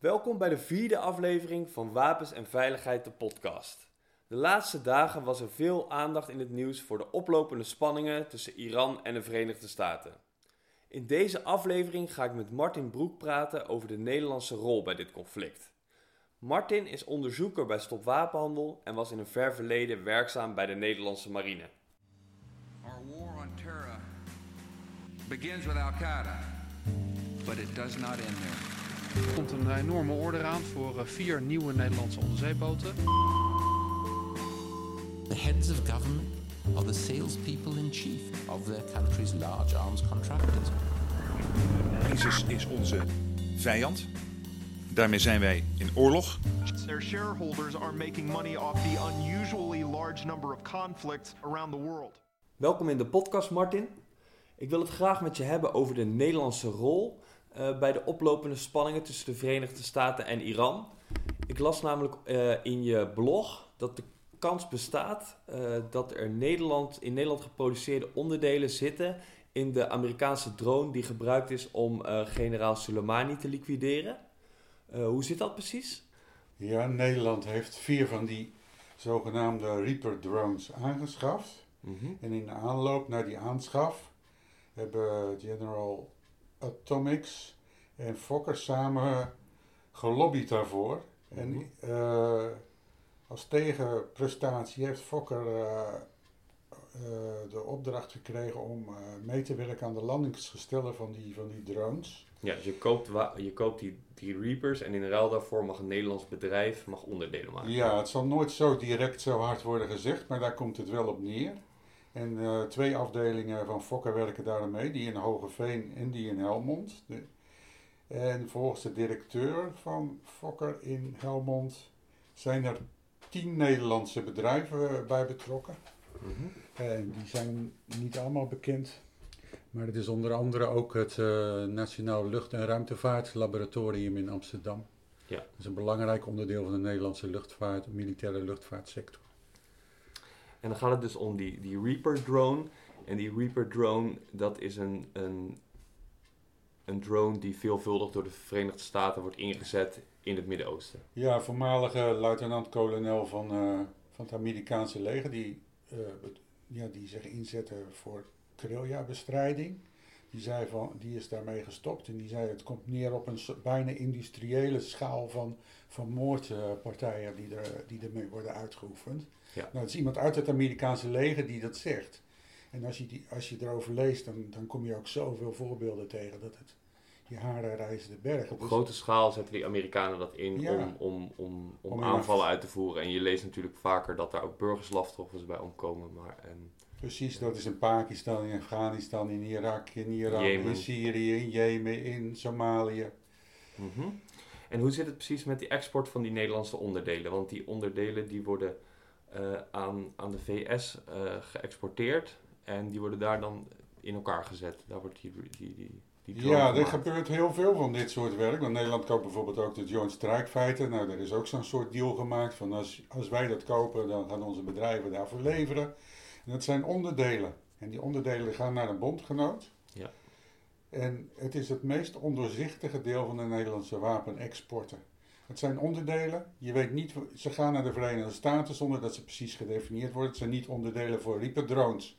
Welkom bij de vierde aflevering van Wapens en Veiligheid, de podcast. De laatste dagen was er veel aandacht in het nieuws voor de oplopende spanningen tussen Iran en de Verenigde Staten. In deze aflevering ga ik met Martin Broek praten over de Nederlandse rol bij dit conflict. Martin is onderzoeker bij Stop Wapenhandel en was in een ver verleden werkzaam bij de Nederlandse marine. Our war on terror begins with Al Qaeda, but it does not end there. Er komt een enorme order aan voor eh, vier nieuwe Nederlandse onderzeeboten. The heads of government are the salespeople in chief of their country's large arms contractors. ISIS is onze vijand. Daarmee zijn wij in oorlog. Their shareholders are making money off the unusually large number of conflicts around the world. Welkom in de podcast, Martin. Ik wil het graag met je hebben over de Nederlandse rol eh, bij de oplopende spanningen tussen de Verenigde Staten en Iran. Ik las namelijk eh, in je blog dat de kans bestaat eh, dat er Nederland, in Nederland geproduceerde onderdelen zitten in de Amerikaanse drone die gebruikt is om generaal Soleimani te liquideren. hoe zit dat precies? Ja, Nederland heeft vier van die zogenaamde Reaper drones aangeschaft. Mhm. En in de aanloop naar die aanschaf hebben General Atomics en Fokker samen gelobbyd daarvoor. En Mhm. eh, als tegenprestatie heeft Fokker eh, eh, de opdracht gekregen om mee te werken aan de landingsgestellen van die, van die drones. Ja, dus je koopt, wa- je koopt die, die Reapers en in ruil daarvoor mag een Nederlands bedrijf mag onderdelen maken. Ja, het zal nooit zo direct zo hard worden gezegd, maar daar komt het wel op neer. En eh, twee afdelingen van Fokker werken daar aan mee, die in Hogeveen en die in Helmond. De- en volgens de directeur van Fokker in Helmond zijn er tien Nederlandse bedrijven bij betrokken. Mhm. En die zijn niet allemaal bekend. Maar het is onder andere ook het eh, Nationaal Lucht- en Ruimtevaartlaboratorium in Amsterdam. Ja. Dat is een belangrijk onderdeel van de Nederlandse luchtvaart, militaire luchtvaartsector. En dan gaat het dus om die, die Reaper drone. En die Reaper drone, dat is een, een, een drone die veelvuldig door de Verenigde Staten wordt ingezet in het Midden-Oosten. Ja, voormalige luitenant-kolonel van, eh, van het Amerikaanse leger, die, eh, ja, die zich inzette voor guerrilla-bestrijding. Die, zei van, die is daarmee gestopt en die zei het komt neer op een bijna industriële schaal van, van moordpartijen die, er, die ermee worden uitgeoefend. Ja. Nou, dat is iemand uit het Amerikaanse leger die dat zegt. En als je, die, als je erover leest, dan, dan kom je ook zoveel voorbeelden tegen dat het je haren reizen de bergen. Op Dus- grote schaal zetten die Amerikanen dat in Ja. om, om, om, om, Om aanvallen uit te voeren. En je leest natuurlijk vaker dat daar ook burgerslachtoffers bij omkomen. Maar, en, Precies, dat is in Pakistan, in Afghanistan, in Irak, in Iran, Jemen. in Syrië, in Jemen, in Somalië. Mhm. En hoe zit het precies met die export van die Nederlandse onderdelen? Want die onderdelen die worden eh, aan, aan de VS eh, geëxporteerd en die worden daar dan in elkaar gezet. Daar wordt die, die, die, die Ja, er gebeurt heel veel van dit soort werk. Want Nederland koopt bijvoorbeeld ook de Joint Strike Fighter. Nou, daar is ook zo'n soort deal gemaakt van als, als wij dat kopen, dan gaan onze bedrijven daarvoor leveren. En dat zijn onderdelen. En die onderdelen gaan naar een bondgenoot. Ja. En het is het meest ondoorzichtige deel van de Nederlandse wapenexporten. Het zijn onderdelen. Je weet niet, ze gaan naar de Verenigde Staten zonder dat ze precies gedefinieerd worden. Het zijn niet onderdelen voor Reaper drones.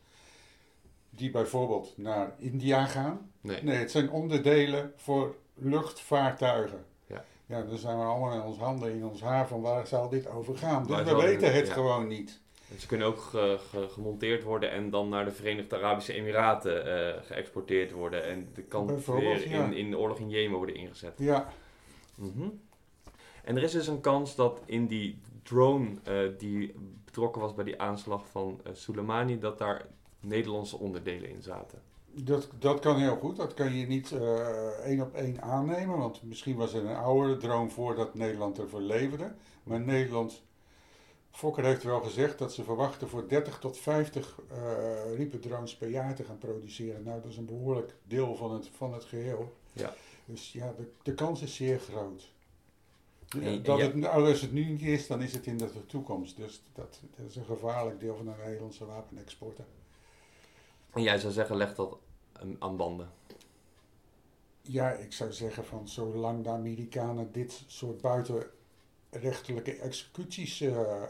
Die bijvoorbeeld naar India gaan. Nee. Nee, het zijn onderdelen voor luchtvaartuigen. Ja. Ja, dan zijn we allemaal in ons handen in ons haar van waar zal dit over gaan. Dus we weten het ja. gewoon niet. Ze kunnen ook ge- ge- gemonteerd worden en dan naar de Verenigde Arabische Emiraten eh, geëxporteerd worden. En de kan weer ja. in, in de oorlog in Jemen worden ingezet. Ja, Mhm. En er is dus een kans dat in die drone eh, die betrokken was bij die aanslag van eh, Soleimani, dat daar Nederlandse onderdelen in zaten. dat, dat kan heel goed. Dat kan je niet eh, één op één aannemen. Want misschien was er een oudere droom voordat Nederland ervoor leverde. Maar Nederland, Fokker heeft wel gezegd dat ze verwachten voor 30 tot 50 eh Reaper drones per jaar te gaan produceren. Nou, dat is een behoorlijk deel van het, van het geheel. Ja. Dus ja, de, de kans is zeer groot. Dat ja. het, nou, als het nu niet is, dan is het in de toekomst. Dus dat, dat is een gevaarlijk deel van de Nederlandse wapenexporten. En jij zou zeggen, leg dat aan- banden. ja, ik zou zeggen van zolang de Amerikanen dit soort buitenrechtelijke executies eh,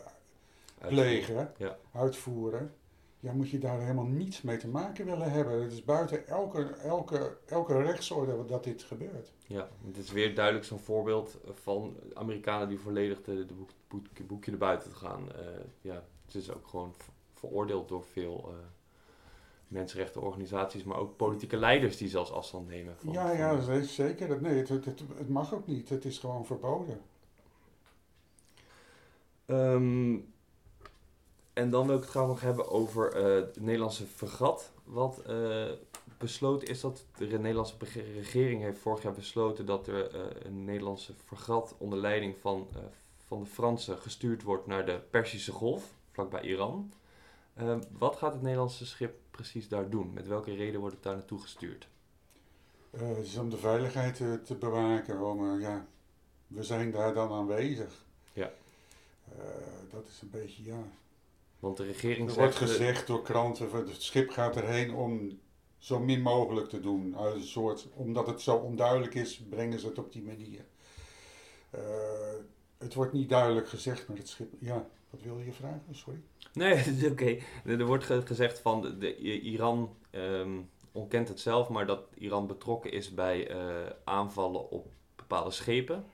plegen, Ja. uitvoeren, ja, moet je daar helemaal niets mee te maken willen hebben. Het is buiten elke, elke, elke rechtsorde dat dit gebeurt. Ja, het is weer duidelijk zo'n voorbeeld van Amerikanen die volledig de, de boek, boek- boekje erbuiten gaan. Eh, ja, het is ook gewoon ver- veroordeeld door veel eh mensenrechtenorganisaties, maar ook politieke leiders die zelfs afstand nemen. Van, ja, ja, dat is zeker. Nee, het, het, het, het mag ook niet. Het is gewoon verboden. Ehm, en dan wil ik het graag nog hebben over eh, het Nederlandse fregat. Wat eh, besloten is dat de Nederlandse regering heeft vorig jaar besloten dat er eh, een Nederlandse fregat onder leiding van, van de Fransen gestuurd wordt naar de Perzische Golf, vlakbij Iran. Ehm, wat gaat het Nederlandse schip precies daar doen? Met welke reden wordt het daar naartoe gestuurd? Het is om de veiligheid te, te bewaken. Om, ja, we zijn daar dan aanwezig. Ja. Dat is een beetje, ja. Want de regering Er wordt gezegd door kranten, het schip gaat erheen om zo min mogelijk te doen. Uit een soort, omdat het zo onduidelijk is, brengen ze het op die manier. Eh, het wordt niet duidelijk gezegd, maar het schip... Ja, wat wilde je vragen? Sorry. Nee, het is oké. Er wordt ge- gezegd van de, Iran ehm, ontkent het zelf, maar dat Iran betrokken is bij eh, aanvallen op bepaalde schepen.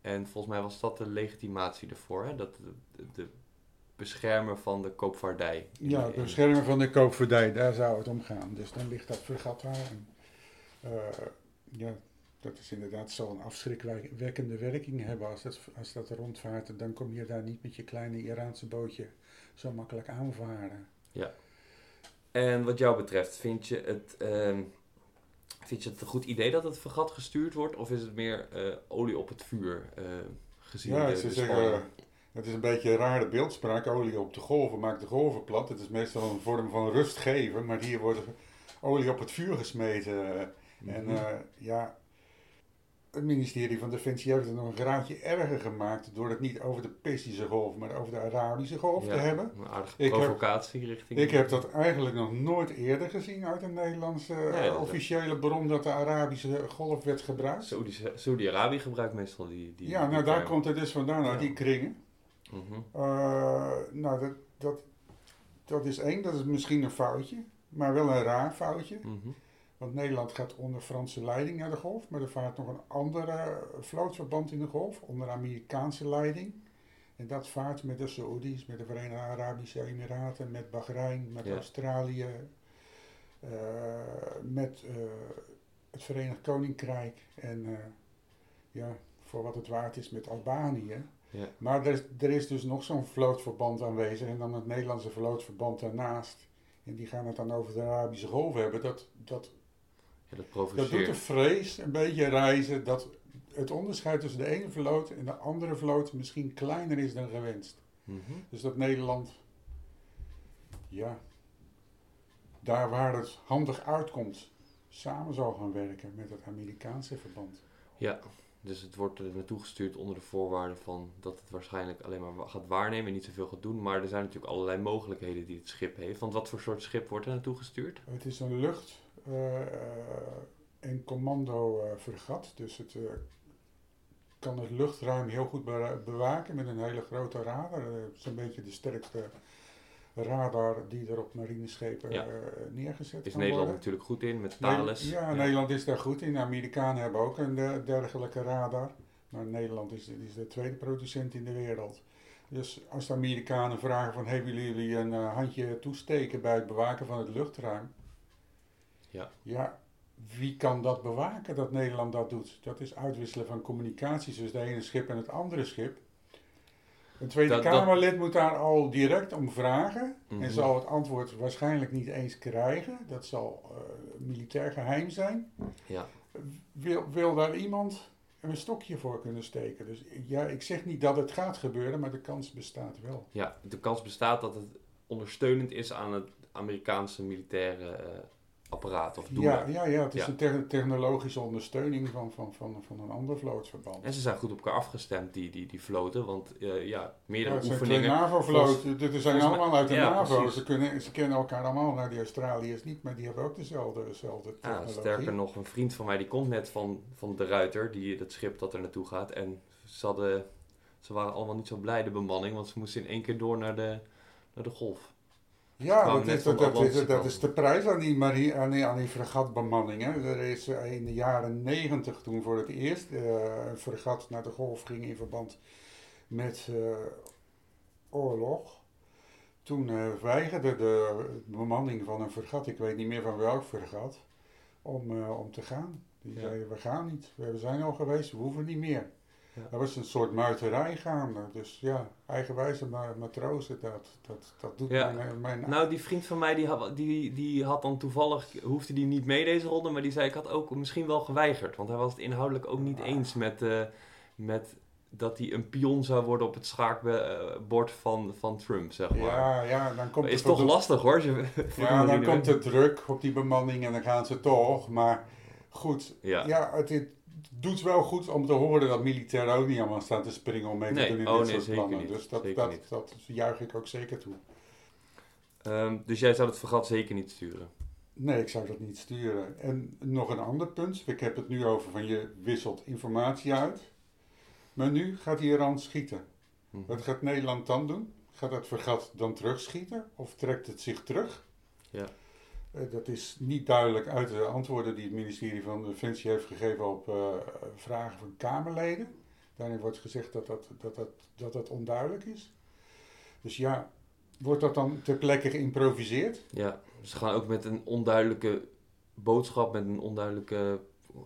En volgens mij was dat de legitimatie ervoor, hè? dat de, de, de beschermen van de koopvaardij. Ja, het in- beschermen van de koopvaardij, daar zou het om gaan. Dus dan ligt dat vergat daar. En, eh, ja, dat is inderdaad zo'n afschrikwekkende werking hebben als dat, als dat rondvaart. Dan kom je daar niet met je kleine Iraanse bootje zo makkelijk aanvaren. En wat jou betreft, vind je het, ehm, vind je het een goed idee dat het vergat gestuurd wordt? Of is het meer eh, olie op het vuur eh, gezien Ja, de, ze de zeggen? Het is een beetje een rare beeldspraak. Olie op de golven maakt de golven plat. Het is meestal een vorm van rust geven, maar hier wordt olie op het vuur gesmeten. En Mhm. eh, ja, het ministerie van Defensie heeft het nog een graadje erger gemaakt door het niet over de Persische golf, maar over de Arabische golf te hebben. Een aardige Ik heb- provocatie richting... Ik heb dat eigenlijk nog nooit eerder gezien uit een Nederlandse eh, officiële bron dat de Arabische golf werd gebruikt. Saoedi-Arabië gebruikt meestal die... die ja, die nou daar komt het dus vandaan uit die kringen. Mhm. Eh, nou, dat, dat, dat is één, dat is misschien een foutje, maar wel een raar foutje. Mhm. Want Nederland gaat onder Franse leiding naar de golf, maar er vaart nog een andere vlootverband in de golf, onder Amerikaanse leiding. En dat vaart met de Saoedi's, met de Verenigde Arabische Emiraten, met Bahrein, met Ja. Australië, eh, met eh, het Verenigd Koninkrijk en ja, voor wat het waard is met Albanië. Ja. Maar er is, er is dus nog zo'n vlootverband aanwezig en dan het Nederlandse vlootverband daarnaast. En die gaan het dan over de Arabische Golf hebben. Dat, dat, Ja, dat dat doet de vrees een beetje reizen dat het onderscheid tussen de ene vloot en de andere vloot misschien kleiner is dan gewenst. Mhm. Dus dat Nederland, ja, daar waar het handig uitkomt, samen zal gaan werken met het Amerikaanse verband. Ja, dus het wordt er naartoe gestuurd onder de voorwaarde van dat het waarschijnlijk alleen maar gaat waarnemen en niet zoveel gaat doen. Maar er zijn natuurlijk allerlei mogelijkheden die het schip heeft. Want wat voor soort schip wordt er naartoe gestuurd? Het is een lucht- eh, en eh, vergat, dus het eh, kan het luchtruim heel goed be- bewaken met een hele grote radar. Eh, Het is een beetje de sterkste radar die er op marineschepen Ja. eh, neergezet Is kan Nederland worden. natuurlijk goed in met Thales. Ja, Nederland is daar goed in. De Amerikanen hebben ook een de- dergelijke radar. Maar Nederland is, is de tweede producent in de wereld. Dus als de Amerikanen vragen van... Willen jullie een eh, handje toesteken bij het bewaken van het luchtruim? Ja. Ja, wie kan dat bewaken dat Nederland dat doet? Dat is uitwisselen van communicaties tussen het ene schip en het andere schip. Een Tweede Dat- dat- Kamerlid moet daar al direct om vragen. Mhm. En zal het antwoord waarschijnlijk niet eens krijgen. Dat zal eh, militair geheim zijn. Ja. Wil, wil daar iemand een stokje voor kunnen steken? Dus ja, ik zeg niet dat het gaat gebeuren, maar de kans bestaat wel. ja, de kans bestaat dat het ondersteunend is aan het Amerikaanse militaire eh, apparaat of. Ja, ja, ja, het is Ja. een te- technologische ondersteuning van, van, van, van een ander vlootsverband. En ze zijn goed op elkaar afgestemd, die, die, die vloten. Want eh, ja, Ja, meerdere twee oefeningen. NAVO-vloten. Dit zijn allemaal uit de ja, NAVO. Ze, kunnen, ze kennen elkaar allemaal. Nou, die Australiërs niet, maar die hebben ook dezelfde, dezelfde Ja, technologie. sterker nog, een vriend van mij die komt net van, van de Ruiter, die, dat schip dat er naartoe gaat. En ze, hadden, ze waren allemaal niet zo blij, de bemanning, want ze moesten in één keer door naar de, naar de golf. Ja, dat is, dat, is, dat de prijs aan die, marie, aan die, aan die fregatbemanning. Hè. Er is eh, in de jaren negentig, toen voor het eerst eh, een fregat naar de golf ging in verband met eh, oorlog. Toen weigerde de bemanning van een fregat, ik weet niet meer van welk fregat, om, om te gaan. Die Ja. zeiden, we gaan niet. We zijn al geweest, we hoeven niet meer. Er was een soort muiterij gaande. Dus ja, eigenwijze ma- matrozen, dat, dat, dat doet Ja. mijn, mijn Nou, die vriend van mij, die had, die, die had dan toevallig, hoefde die niet mee deze ronde, maar die zei ik had ook misschien wel geweigerd. Want hij was het inhoudelijk ook niet eens met, eh, met dat hij een pion zou worden op het schaakbord van, van Trump, zeg maar. Ja, ja, dan komt is er toch de- lastig hoor. je- Ja, dan komt de druk op die bemanning en dan gaan ze toch. Maar goed, Ja. ja, het, het doet wel goed om te horen dat militairen ook niet allemaal staan te springen om mee te Nee, doen in oh dit nee, soort plannen. niet. Dus dat, dat, dat juich ik ook zeker toe. Ehm, dus jij zou het vergat zeker niet sturen. Nee, ik zou dat niet sturen. En nog een ander punt. Ik heb het nu over van je wisselt informatie uit. Maar nu gaat Iran schieten. Mhm. Wat gaat Nederland dan doen? Gaat het vergat dan terugschieten? Of trekt het zich terug? Ja. Eh, dat is niet duidelijk uit de antwoorden die het ministerie van Defensie heeft gegeven op eh, vragen van Kamerleden. Daarin wordt gezegd dat dat, dat, dat, dat dat onduidelijk is. Dus ja, wordt dat dan ter plekke geïmproviseerd? Ja, ze gaan ook met een onduidelijke boodschap, met een onduidelijke,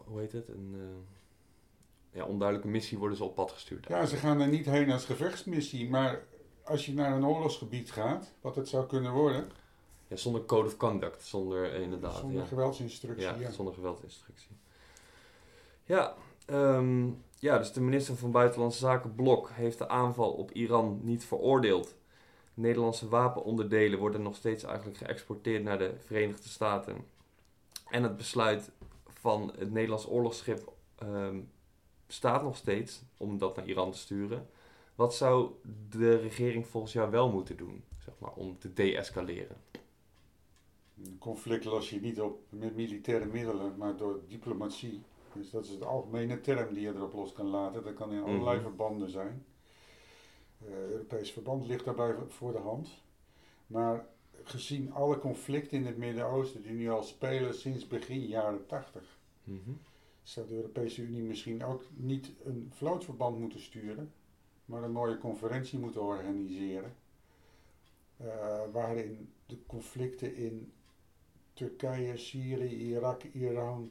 hoe heet het? Een eh, ja, onduidelijke missie worden ze op pad gestuurd. Ja, ze gaan er niet heen als gevechtsmissie, maar als je naar een oorlogsgebied gaat, wat het zou kunnen worden, Ja, zonder code of conduct, zonder inderdaad. zonder ja. geweldsinstructie. Ja, Ja, zonder geweldinstructie. Ja, ehm, ja, dus de minister van Buitenlandse Zaken Blok heeft de aanval op Iran niet veroordeeld. Nederlandse wapenonderdelen worden nog steeds eigenlijk geëxporteerd naar de Verenigde Staten. En het besluit van het Nederlands oorlogsschip ehm, staat nog steeds om dat naar Iran te sturen. Wat zou de regering volgens jou wel moeten doen, zeg maar, om te deescaleren? Een conflict los je niet op met militaire middelen, maar door diplomatie. Dus dat is het algemene term die je erop los kan laten. Dat kan in allerlei Mhm. verbanden zijn. Eh Europees verband ligt daarbij voor de hand. Maar gezien alle conflicten in het Midden-Oosten die nu al spelen sinds begin jaren 80, Mhm. zou de Europese Unie misschien ook niet een vlootverband moeten sturen, maar een mooie conferentie moeten organiseren. eh, waarin de conflicten in Turkije, Syrië, Irak, Iran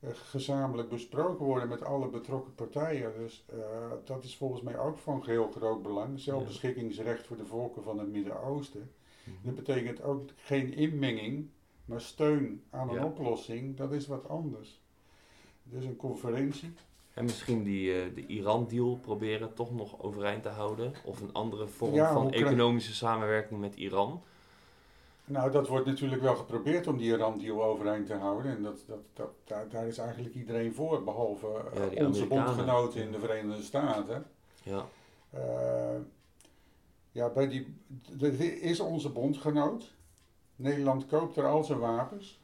eh, gezamenlijk besproken worden met alle betrokken partijen. Dus eh, dat is volgens mij ook van heel groot belang. Zelfbeschikkingsrecht voor de volken van het Midden-Oosten. Dat betekent ook geen inmenging, maar steun aan een Ja. oplossing. Dat is wat anders. Dus een conferentie. En misschien die, eh, de Iran-deal proberen toch nog overeind te houden. Of een andere vorm Ja, van economische samenwerking met Iran. Nou, dat wordt natuurlijk wel geprobeerd om die Iran-deal overeind te houden. En dat, dat, dat, daar, daar is eigenlijk iedereen voor, behalve eh, Ja, onze bondgenoten in de Verenigde Staten. Ja, Eh, ja, bij die, dit is onze bondgenoot. Nederland koopt er al zijn wapens.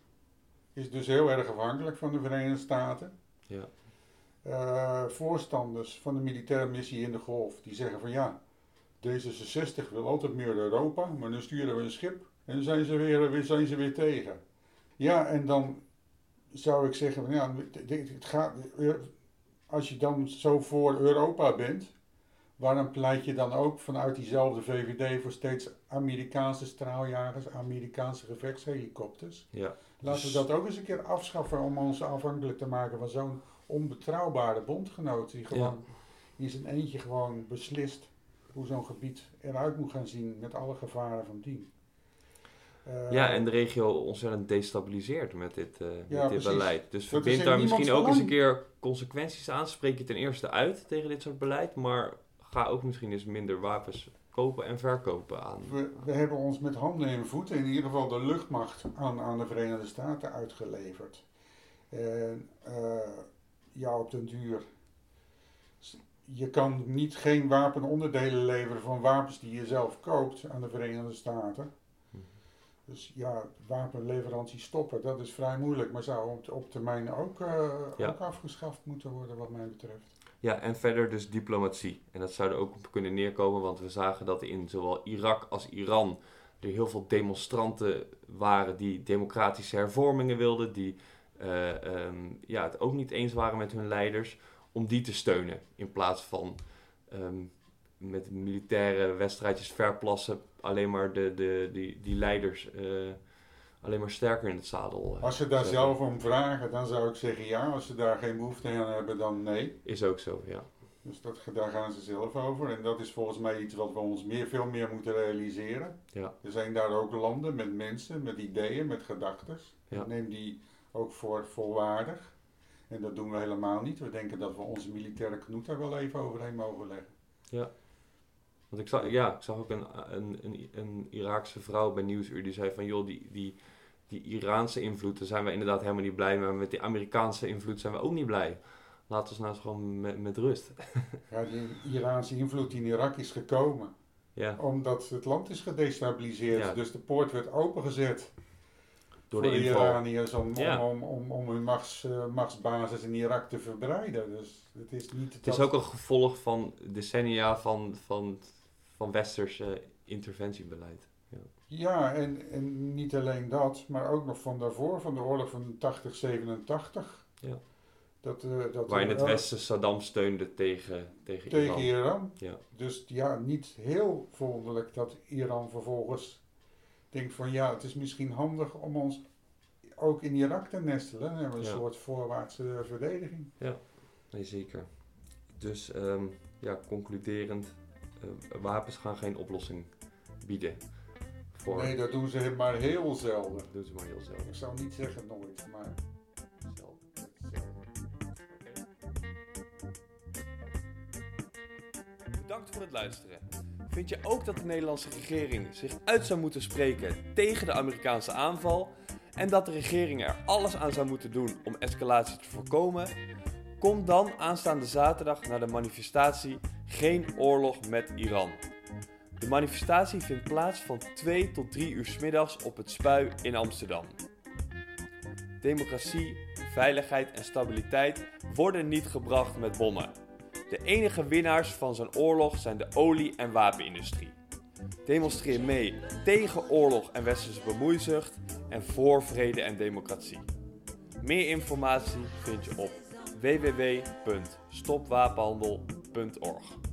Is dus heel erg afhankelijk van de Verenigde Staten. ja. Eh, voorstanders van de militaire missie in de Golf, die zeggen van ja, D66 wil altijd meer Europa, maar dan sturen we een schip en dan zijn ze weer, weer, zijn ze weer tegen. Ja, en dan zou ik zeggen van ja, het gaat, als je dan zo voor Europa bent, waarom pleit je dan ook vanuit diezelfde VVD voor steeds Amerikaanse straaljagers, Amerikaanse gevechtshelikopters? ja. Laten we Dus- dat ook eens een keer afschaffen om ons afhankelijk te maken van zo'n onbetrouwbare bondgenoot die gewoon in zijn eentje gewoon beslist hoe zo'n gebied eruit moet gaan zien met alle gevaren van dien. Eh, ja, en de regio ontzettend destabiliseert met dit, eh, met dit beleid. Dus verbind in daar misschien ook eens een keer consequenties aan. Spreek je ten eerste uit tegen dit soort beleid. Maar ga ook misschien eens minder wapens kopen en verkopen aan. We, we hebben ons met handen en voeten, in ieder geval de luchtmacht, aan, aan de Verenigde Staten uitgeleverd. En eh, ja, op den duur. Je kan niet geen wapenonderdelen leveren van wapens die je zelf koopt aan de Verenigde Staten. Dus ja, wapenleveranties stoppen, dat is vrij moeilijk, maar zou op, op termijn ook, eh, Ja. ook afgeschaft moeten worden, wat mij betreft. Ja, en verder dus diplomatie. En dat zou er ook op kunnen neerkomen, want we zagen dat in zowel Irak als Iran er heel veel demonstranten waren die democratische hervormingen wilden, die eh, ehm, ja, het ook niet eens waren met hun leiders, om die te steunen. In plaats van ehm, met militaire wedstrijdjes verplassen, alleen maar de, de, die, die leiders eh, alleen maar sterker in het zadel. eh, Als ze daar zetten. zelf om vragen, dan zou ik zeggen ja. Als ze daar geen behoefte aan hebben, dan nee. Is ook zo, ja. Dus dat, daar gaan ze zelf over. En dat is volgens mij iets wat we ons meer, veel meer moeten realiseren. Ja. Er zijn daar ook landen met mensen, met ideeën, met gedachten. Ja. Neem die ook voor volwaardig. En dat doen we helemaal niet. We denken dat we onze militaire knoet daar wel even overheen mogen leggen. Want ik zag, ja, ik zag ook een, een, een, een Iraakse vrouw bij Nieuwsuur die zei van joh, die, die, die Iraanse invloed, daar zijn we inderdaad helemaal niet blij mee, maar met die Amerikaanse invloed zijn we ook niet blij. Laten we nou eens gewoon met, met rust. Ja, die Iraanse invloed in Irak is gekomen. Ja, Omdat het land is gedestabiliseerd. Ja. Dus de poort werd opengezet. door voor de. Iraniërs om, Ja. om, om, om hun machts, eh, machtsbasis in Irak te verbreiden. Dus het is niet Het is ook een gevolg van decennia van, van, van westers eh, interventiebeleid. Ja. Ja, en, en niet alleen dat, maar ook nog van daarvoor, van de oorlog van 80, 87. Ja. Dat, eh, dat Waarin het Westen Saddam steunde tegen, tegen, tegen Iran. Iran. Ja. Dus ja, niet heel verwonderlijk dat Iran vervolgens denkt van ja, het is misschien handig om ons ook in Irak te nestelen. Dan hebben we een Ja. soort voorwaartse verdediging. Nee, zeker. Dus ehm, ja, concluderend, wapens gaan geen oplossing bieden. Voor, Nee, dat doen ze maar heel zelden. dat doen ze maar heel zelden. Ik zou niet zeggen nooit, maar zelden. Bedankt voor het luisteren. Vind je ook dat de Nederlandse regering zich uit zou moeten spreken tegen de Amerikaanse aanval en dat de regering er alles aan zou moeten doen om escalatie te voorkomen? Kom dan aanstaande zaterdag naar de manifestatie Geen oorlog met Iran. De manifestatie vindt plaats van 2 tot 3 uur 's middags op het Spui in Amsterdam. Democratie, veiligheid en stabiliteit worden niet gebracht met bommen. De enige winnaars van zo'n oorlog zijn de olie- en wapenindustrie. Demonstreer mee tegen oorlog en westerse bemoeizucht en voor vrede en democratie. Meer informatie vind je op www.stopwapenhandel.org.